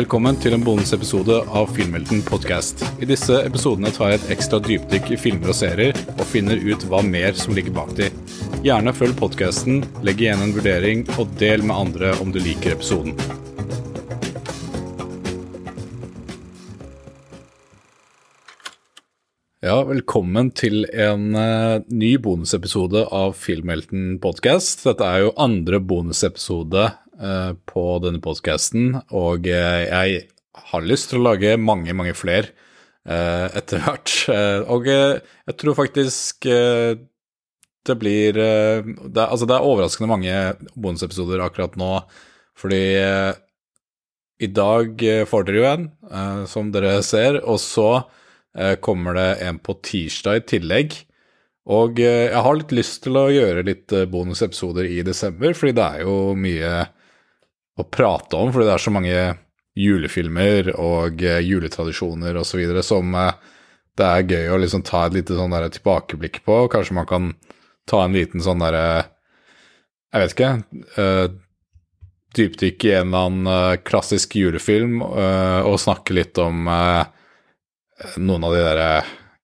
Velkommen til en bonusepisode av Filmhelten podcast. I disse episodene tar jeg et ekstra dypdykk i filmer og serier, og finner ut hva mer som ligger bak de. Gjerne følg podkasten, legg igjen en vurdering, og del med andre om du liker episoden. Ja, velkommen til en uh, ny bonusepisode av Filmhelten podcast. Dette er jo andre bonusepisode på denne podcasten, og uh, jeg har lyst til å lage mange, mange flere etter hvert. og jeg tror faktisk det blir det, Altså, det er overraskende mange bonusepisoder akkurat nå, fordi i dag får dere jo en, som dere ser, og så Eh, kommer det en på tirsdag i tillegg. Og eh, jeg har litt lyst til å gjøre litt eh, bonusepisoder i desember, fordi det er jo mye å prate om, fordi det er så mange julefilmer og juletradisjoner osv. som det er gøy å liksom ta et lite sånn tilbakeblikk på. Kanskje man kan ta en liten sånn derre Jeg vet ikke. dypdykk i en eller annen klassisk julefilm og snakke litt om noen av de derre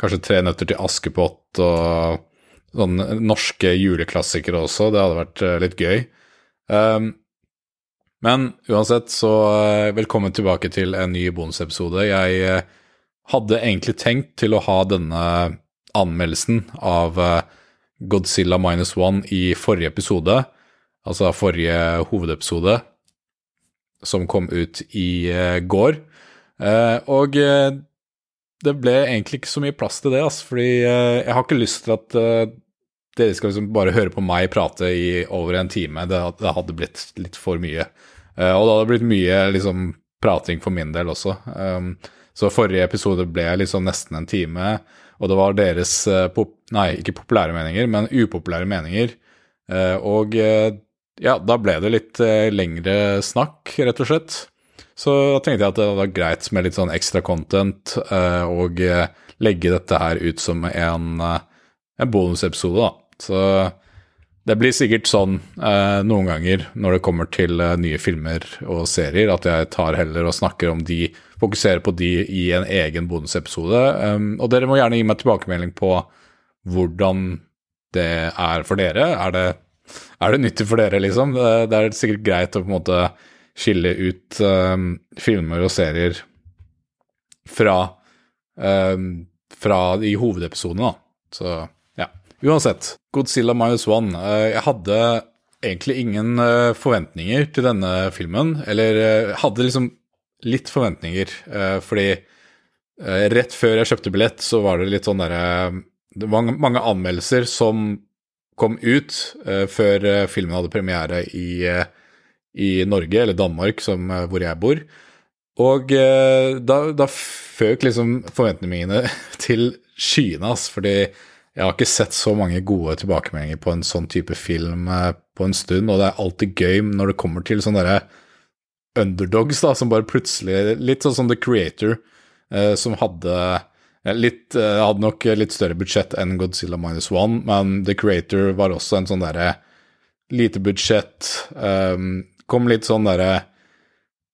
Kanskje Tre nøtter til Askepott og sånne norske juleklassikere også. Det hadde vært eh, litt gøy. Um, men uansett, så uh, velkommen tilbake til en ny bonusepisode. Jeg uh, hadde egentlig tenkt til å ha denne anmeldelsen av uh, Godzilla minus one i forrige episode, altså forrige hovedepisode, som kom ut i går. og det ble egentlig ikke så mye plass til det, altså, fordi jeg har ikke lyst til at dere skal liksom bare høre på meg prate i over en time. Det hadde blitt litt for mye. Uh, og det hadde blitt mye liksom prating for min del også. Um, så forrige episode ble liksom nesten en time, og det var deres pop Nei, ikke populære meninger, men upopulære meninger. og ja, da ble det litt lengre snakk, rett og slett. Så da tenkte jeg at det var greit med litt sånn ekstra content, eh, og eh, legge dette her ut som en, eh, en bonusepisode, da. Så det blir sikkert sånn eh, noen ganger når det kommer til eh, nye filmer og serier, at jeg tar heller og snakker om de, fokuserer på de i en egen bonusepisode. Um, og dere må gjerne gi meg tilbakemelding på hvordan det er for dere. Er det, er det nyttig for dere, liksom? Det, det er sikkert greit å på en måte skille ut um, filmer og serier fra, um, fra i hovedepisodene, da. Så. Uansett, Godzilla minus one. Uh, jeg hadde egentlig ingen uh, forventninger til denne filmen. Eller uh, hadde liksom litt forventninger, fordi rett før jeg kjøpte billett, så var det litt sånn derre Det var mange anmeldelser som kom ut før filmen hadde premiere i i Norge, eller Danmark, som, eh, hvor jeg bor. Og eh, da, da føk liksom forventningene mine til skyene, ass, fordi jeg har ikke sett så mange gode tilbakemeldinger på en sånn type film eh, på en stund, og det er alltid gøy når det kommer til sånne derre underdogs, da, som bare plutselig Litt sånn som The Creator, eh, som hadde litt Hadde nok litt større budsjett enn Godzilla minus one, men The Creator var også en sånn derre lite budsjett, eh, kom litt sånn derre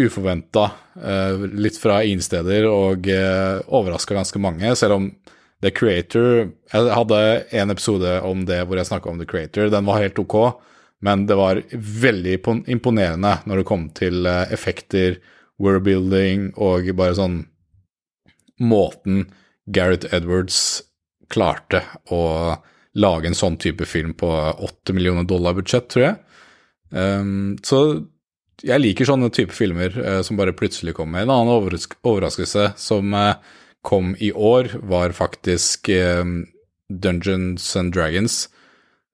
uforventa, uh, litt fra ingen steder, og eh, overraska ganske mange, selv om The Creator Jeg hadde en episode om det hvor jeg snakka om The Creator. Den var helt ok, men det var veldig imponerende når det kom til uh, effekter, worldbuilding og bare sånn Måten Gareth Edwards klarte å lage en sånn type film på åtte millioner dollar budsjett, tror jeg. Um, så jeg liker sånne type filmer uh, som bare plutselig kommer. En annen overras overraskelse som uh, kom i år, var faktisk um, Dungeons and Dragons.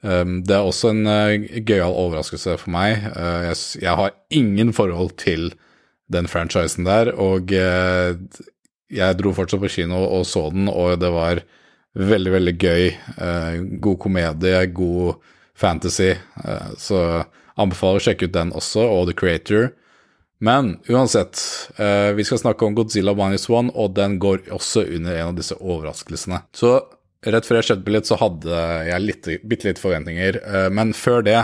Um, det er også en uh, gøyal overraskelse for meg. Jeg, har ingen forhold til den franchisen der, og jeg dro fortsatt på kino og så den, og det var veldig, veldig gøy. god komedie, god fantasy. så Anbefaler å sjekke ut den også, og The Creator. Men uansett, eh, vi skal snakke om Godzilla Minus One, og den går også under en av disse overraskelsene. Så rett før jeg kjøpte billett, så hadde jeg litt, bitte litt forventninger. Eh, men før det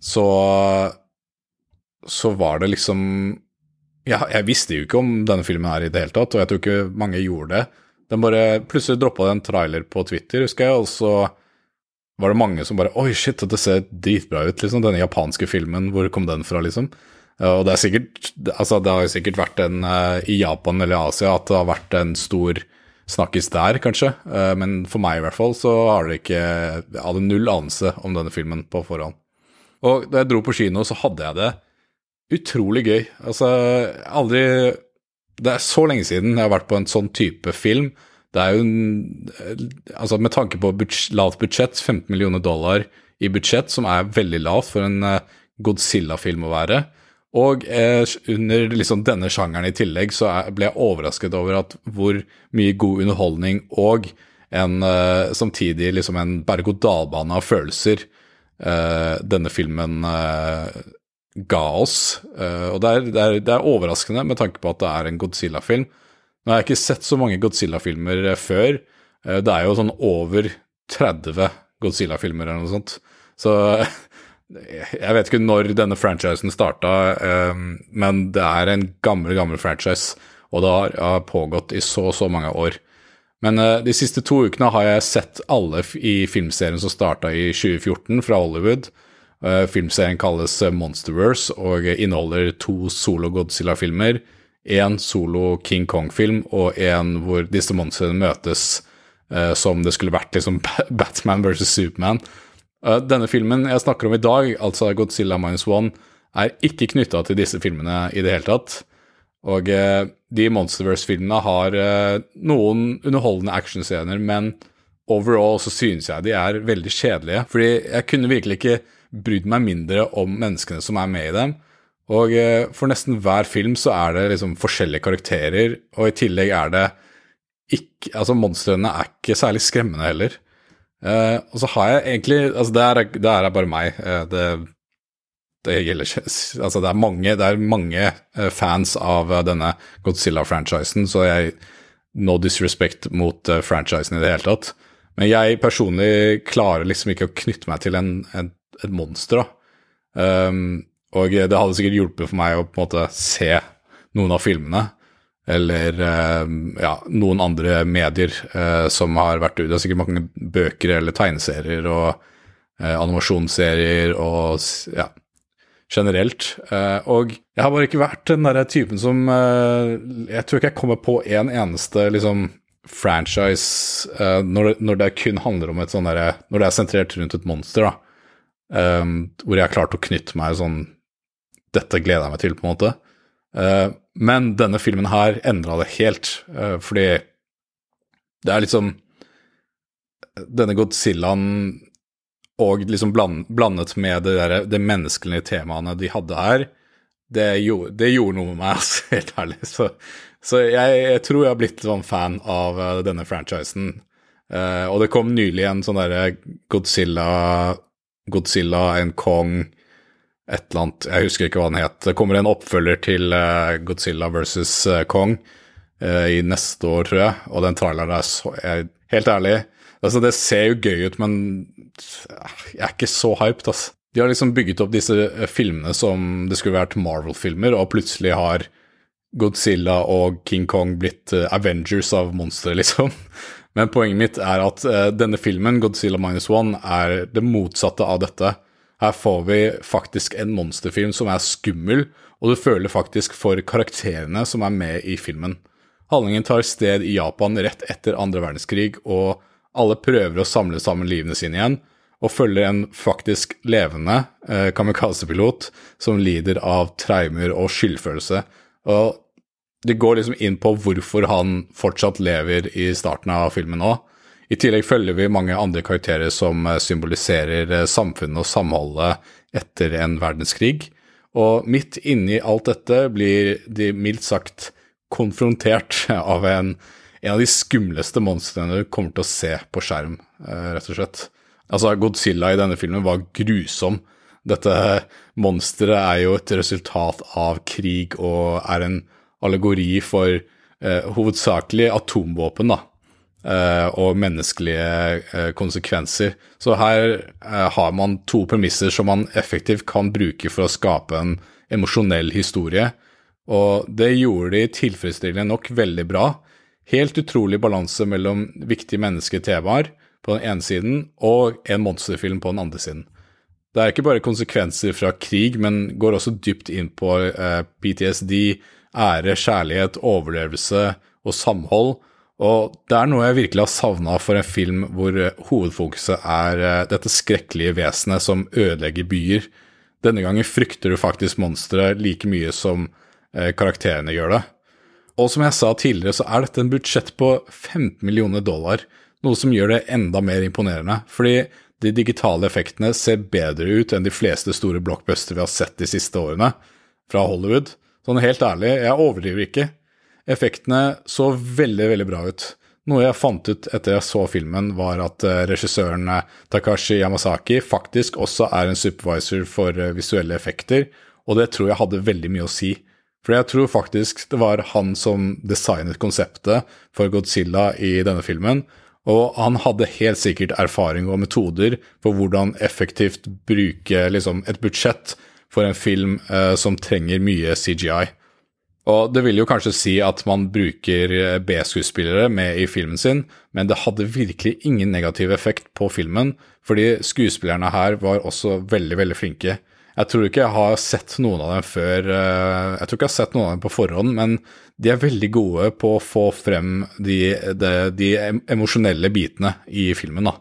så så var det liksom ja, jeg visste jo ikke om denne filmen her i det hele tatt, og jeg tror ikke mange gjorde det. Den bare Plutselig droppa det en trailer på Twitter, husker jeg, og så var det mange som bare Oi, shit, dette ser dritbra ut, liksom. Denne japanske filmen, hvor kom den fra, liksom? Og det er sikkert Altså, det har sikkert vært en uh, i Japan eller Asia at det har vært en stor snakkes der, kanskje. Uh, men for meg, i hvert fall, så har det ikke Jeg hadde null anelse om denne filmen på forhånd. Og da jeg dro på kino, så hadde jeg det utrolig gøy. Altså, aldri Det er så lenge siden jeg har vært på en sånn type film. Det er jo en Altså, med tanke på lavt budsjett, 15 millioner dollar i budsjett, som er veldig lavt for en Godzilla-film å være. Og eh, under liksom denne sjangeren i tillegg så er, ble jeg overrasket over at hvor mye god underholdning og en eh, samtidig liksom en berg-og-dal-bane av følelser eh, denne filmen ga oss. Uh, og det er, det, er, det er, overraskende med tanke på at det er en Godzilla-film. Nå har jeg ikke sett så mange Godzilla-filmer uh, før. Det er jo sånn over 30 Godzilla-filmer eller noe sånt. Så jeg vet ikke når denne franchisen starta, men det er en gammel, gammel franchise, og det har, pågått i så så mange år. Men de siste to ukene har jeg sett alle i filmserien som starta i 2014 fra Hollywood. Uh, filmserien kalles eh, Monsterverse og inneholder to solo Godzilla-filmer, én solo King Kong-film og en hvor disse monstrene møtes som det skulle vært liksom Batman versus Superman. Uh, denne filmen jeg snakker om i dag, altså Godzilla minus one, er ikke knytta til disse filmene i det hele tatt. Og de Monsterverse-filmene har noen underholdende actionscener, men overall så synes jeg de er veldig kjedelige. Fordi jeg kunne virkelig ikke brydd meg mindre om menneskene som er med i dem. Og eh, for nesten hver film så er det liksom forskjellige karakterer, og i tillegg er det ikke Altså, monstrene er ikke særlig skremmende heller. Uh, og så har jeg egentlig Altså, det er, det er bare meg. Uh, det, det gjelder ikke Altså, det er mange, det er mange uh, fans av denne Godzilla-franchisen, så jeg No disrespect mot franchisen i det hele tatt. Men jeg personlig klarer liksom ikke å knytte meg til en, en et monster. da. Um, og det hadde sikkert hjulpet for meg å på en måte se noen av filmene. Eller um, ja, noen andre medier uh, som har vært ute. Det er sikkert mange bøker eller tegneserier og uh, animasjonsserier og ja, generelt. Og jeg har bare ikke vært den derre typen som Jeg tror ikke jeg kommer på en eneste liksom franchise når det, når, det, kun handler om et sånn derre Når det er sentrert rundt et monster, da hvor jeg har klart å knytte meg sånn Dette gleder jeg meg til, på en måte. Men denne filmen her endra det helt, uh, fordi det er liksom Denne Godzillaen og liksom blandet med det, der, det menneskelige temaene de hadde her, det gjorde, det gjorde noe med meg, altså, helt ærlig. Så, så jeg, jeg, tror jeg har blitt sånn fan av uh, denne franchisen. Uh, og det kom nylig en sånn derre Godzilla Godzilla, en Kong, et eller annet Jeg husker ikke hva den het. Det kommer en oppfølger til uh, Godzilla versus uh, Kong uh, i neste år, tror jeg. Og den traileren er så jeg, Helt ærlig, altså det ser jo gøy ut, men jeg er ikke så hyped, altså. De har liksom bygget opp disse filmene som det skulle vært Marvel-filmer, og plutselig har Godzilla og King Kong blitt Avengers av monstre, liksom. Men poenget mitt er at denne filmen, Godzilla minus one, er det motsatte av dette. Her får vi faktisk en monsterfilm som er skummel, og du føler faktisk for karakterene som er med i filmen. Handlingen tar sted i Japan rett etter andre verdenskrig, og alle prøver å samle sammen livene sine igjen, og følger en faktisk levende eh, kamikaze-pilot som lider av traumer og skyldfølelse. Og det går liksom inn på hvorfor han fortsatt lever i starten av filmen nå. I tillegg følger vi mange andre karakterer som eh, symboliserer eh, samfunnet og samholdet etter en verdenskrig. Og midt inni alt dette blir de mildt sagt konfrontert av en, en av de skumleste monstrene du kommer til å se på skjerm, eh, rett og slett. Altså, Godzilla i denne filmen var grusom. Dette monsteret er jo et resultat av krig og er en allegori for eh, hovedsakelig atomvåpen da, og menneskelige eh, konsekvenser. Så her eh, har man to premisser som man effektivt kan bruke for å skape en emosjonell historie. Og det gjorde de tilfredsstillende nok veldig bra. Helt utrolig balanse mellom viktige menneskelige temaer på den ene siden og en monsterfilm på den andre siden. Det er ikke bare konsekvenser fra krig, men går også dypt inn på eh, PTSD, ære, kjærlighet, overlevelse og samhold. Og det er noe jeg virkelig har savna for en film hvor hovedfokuset er eh, dette skrekkelige vesenet som ødelegger byer. Denne gangen frykter du faktisk monsteret like mye som eh, karakterene gjør det. Og som jeg sa tidligere, så er dette en budsjett på 15 millioner dollar, noe som gjør det enda mer imponerende. Fordi de digitale effektene ser bedre ut enn de fleste store blockbuster vi har sett de siste årene fra Hollywood. Sånn helt ærlig, jeg overdriver ikke. Effektene så veldig, veldig bra ut. Noe jeg fant ut etter jeg så filmen, var at eh, regissøren eh, Takashi Yamasaki faktisk også er en supervisor for eh, visuelle effekter, og det tror jeg hadde veldig mye å si. For jeg tror faktisk det var han som designet konseptet for Godzilla i denne filmen, og han hadde helt sikkert erfaring og metoder for hvordan effektivt bruke liksom, et budsjett for en film eh, som trenger mye CGI. Og det vil jo kanskje si at man bruker eh, B-skuespillere med i filmen sin, men det hadde virkelig ingen negativ effekt på filmen, fordi skuespillerne her var også veldig, veldig flinke. Jeg tror ikke jeg har sett noen av dem før eh, Jeg tror ikke jeg har sett noen av dem på forhånd, men de er veldig gode på å få frem de, de, de emosjonelle bitene i filmen. da.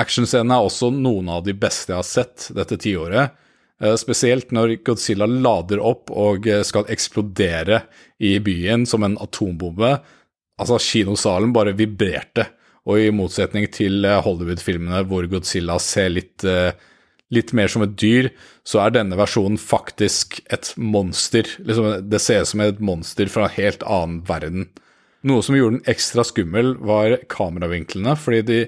Actionscenene er også noen av de beste jeg har sett dette tiåret. Eh, spesielt når Godzilla lader opp og eh, skal eksplodere i byen som en atombombe. Altså, kinosalen bare vibrerte. Og i motsetning til eh, Hollywood-filmene hvor Godzilla ser litt, litt, mer som et dyr, så er denne versjonen faktisk et monster. Liksom, det ser ut som et monster fra en helt annen verden. Noe som gjorde den ekstra skummel, var kameravinklene, fordi de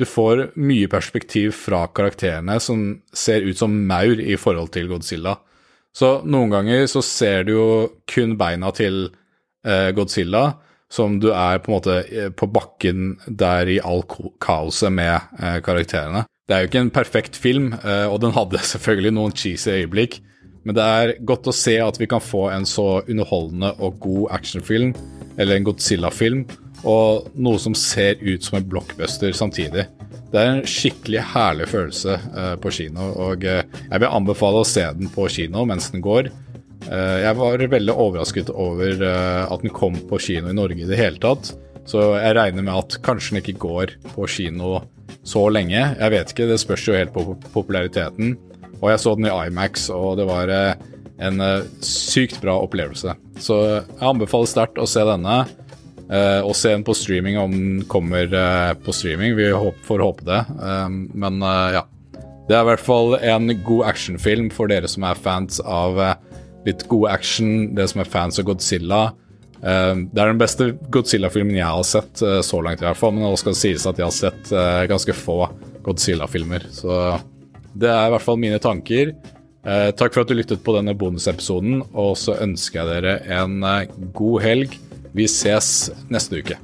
du får mye perspektiv fra karakterene som ser ut som maur i forhold til Godzilla. Så noen ganger så ser du jo kun beina til eh, Godzilla, som du er på en måte eh, på bakken der i all kaoset med eh, karakterene. Det er jo ikke en perfekt film, eh, og den hadde selvfølgelig noen cheesy øyeblikk, men det er godt å se at vi kan få en så underholdende og god actionfilm, eller en Godzilla-film, og noe som ser ut som en blockbuster samtidig. Det er en skikkelig herlig følelse uh, på kino, og uh, jeg vil anbefale å se den på kino mens den går. Uh, jeg var veldig overrasket over at den kom på kino i Norge i det hele tatt, så jeg regner med at kanskje den ikke går på kino så lenge. Jeg vet ikke, det spørs jo helt på populariteten. Og jeg så den i Imax, og det var en sykt bra opplevelse. Så jeg anbefaler sterkt å se denne. Uh, og se den på streaming om den kommer uh, på streaming. Vi får håpe det. Um, men uh, ja. Det er i hvert fall en god actionfilm for dere som er fans av litt god action, dere som er fans av Godzilla. Um, det er den beste Godzilla-filmen jeg har sett så langt, i hvert fall. Men det skal sies at jeg har sett ganske få Godzilla-filmer. Så det er i hvert fall mine tanker. takk for at du lyttet på denne bonusepisoden, og så ønsker jeg dere en god helg. Vi ses neste uke.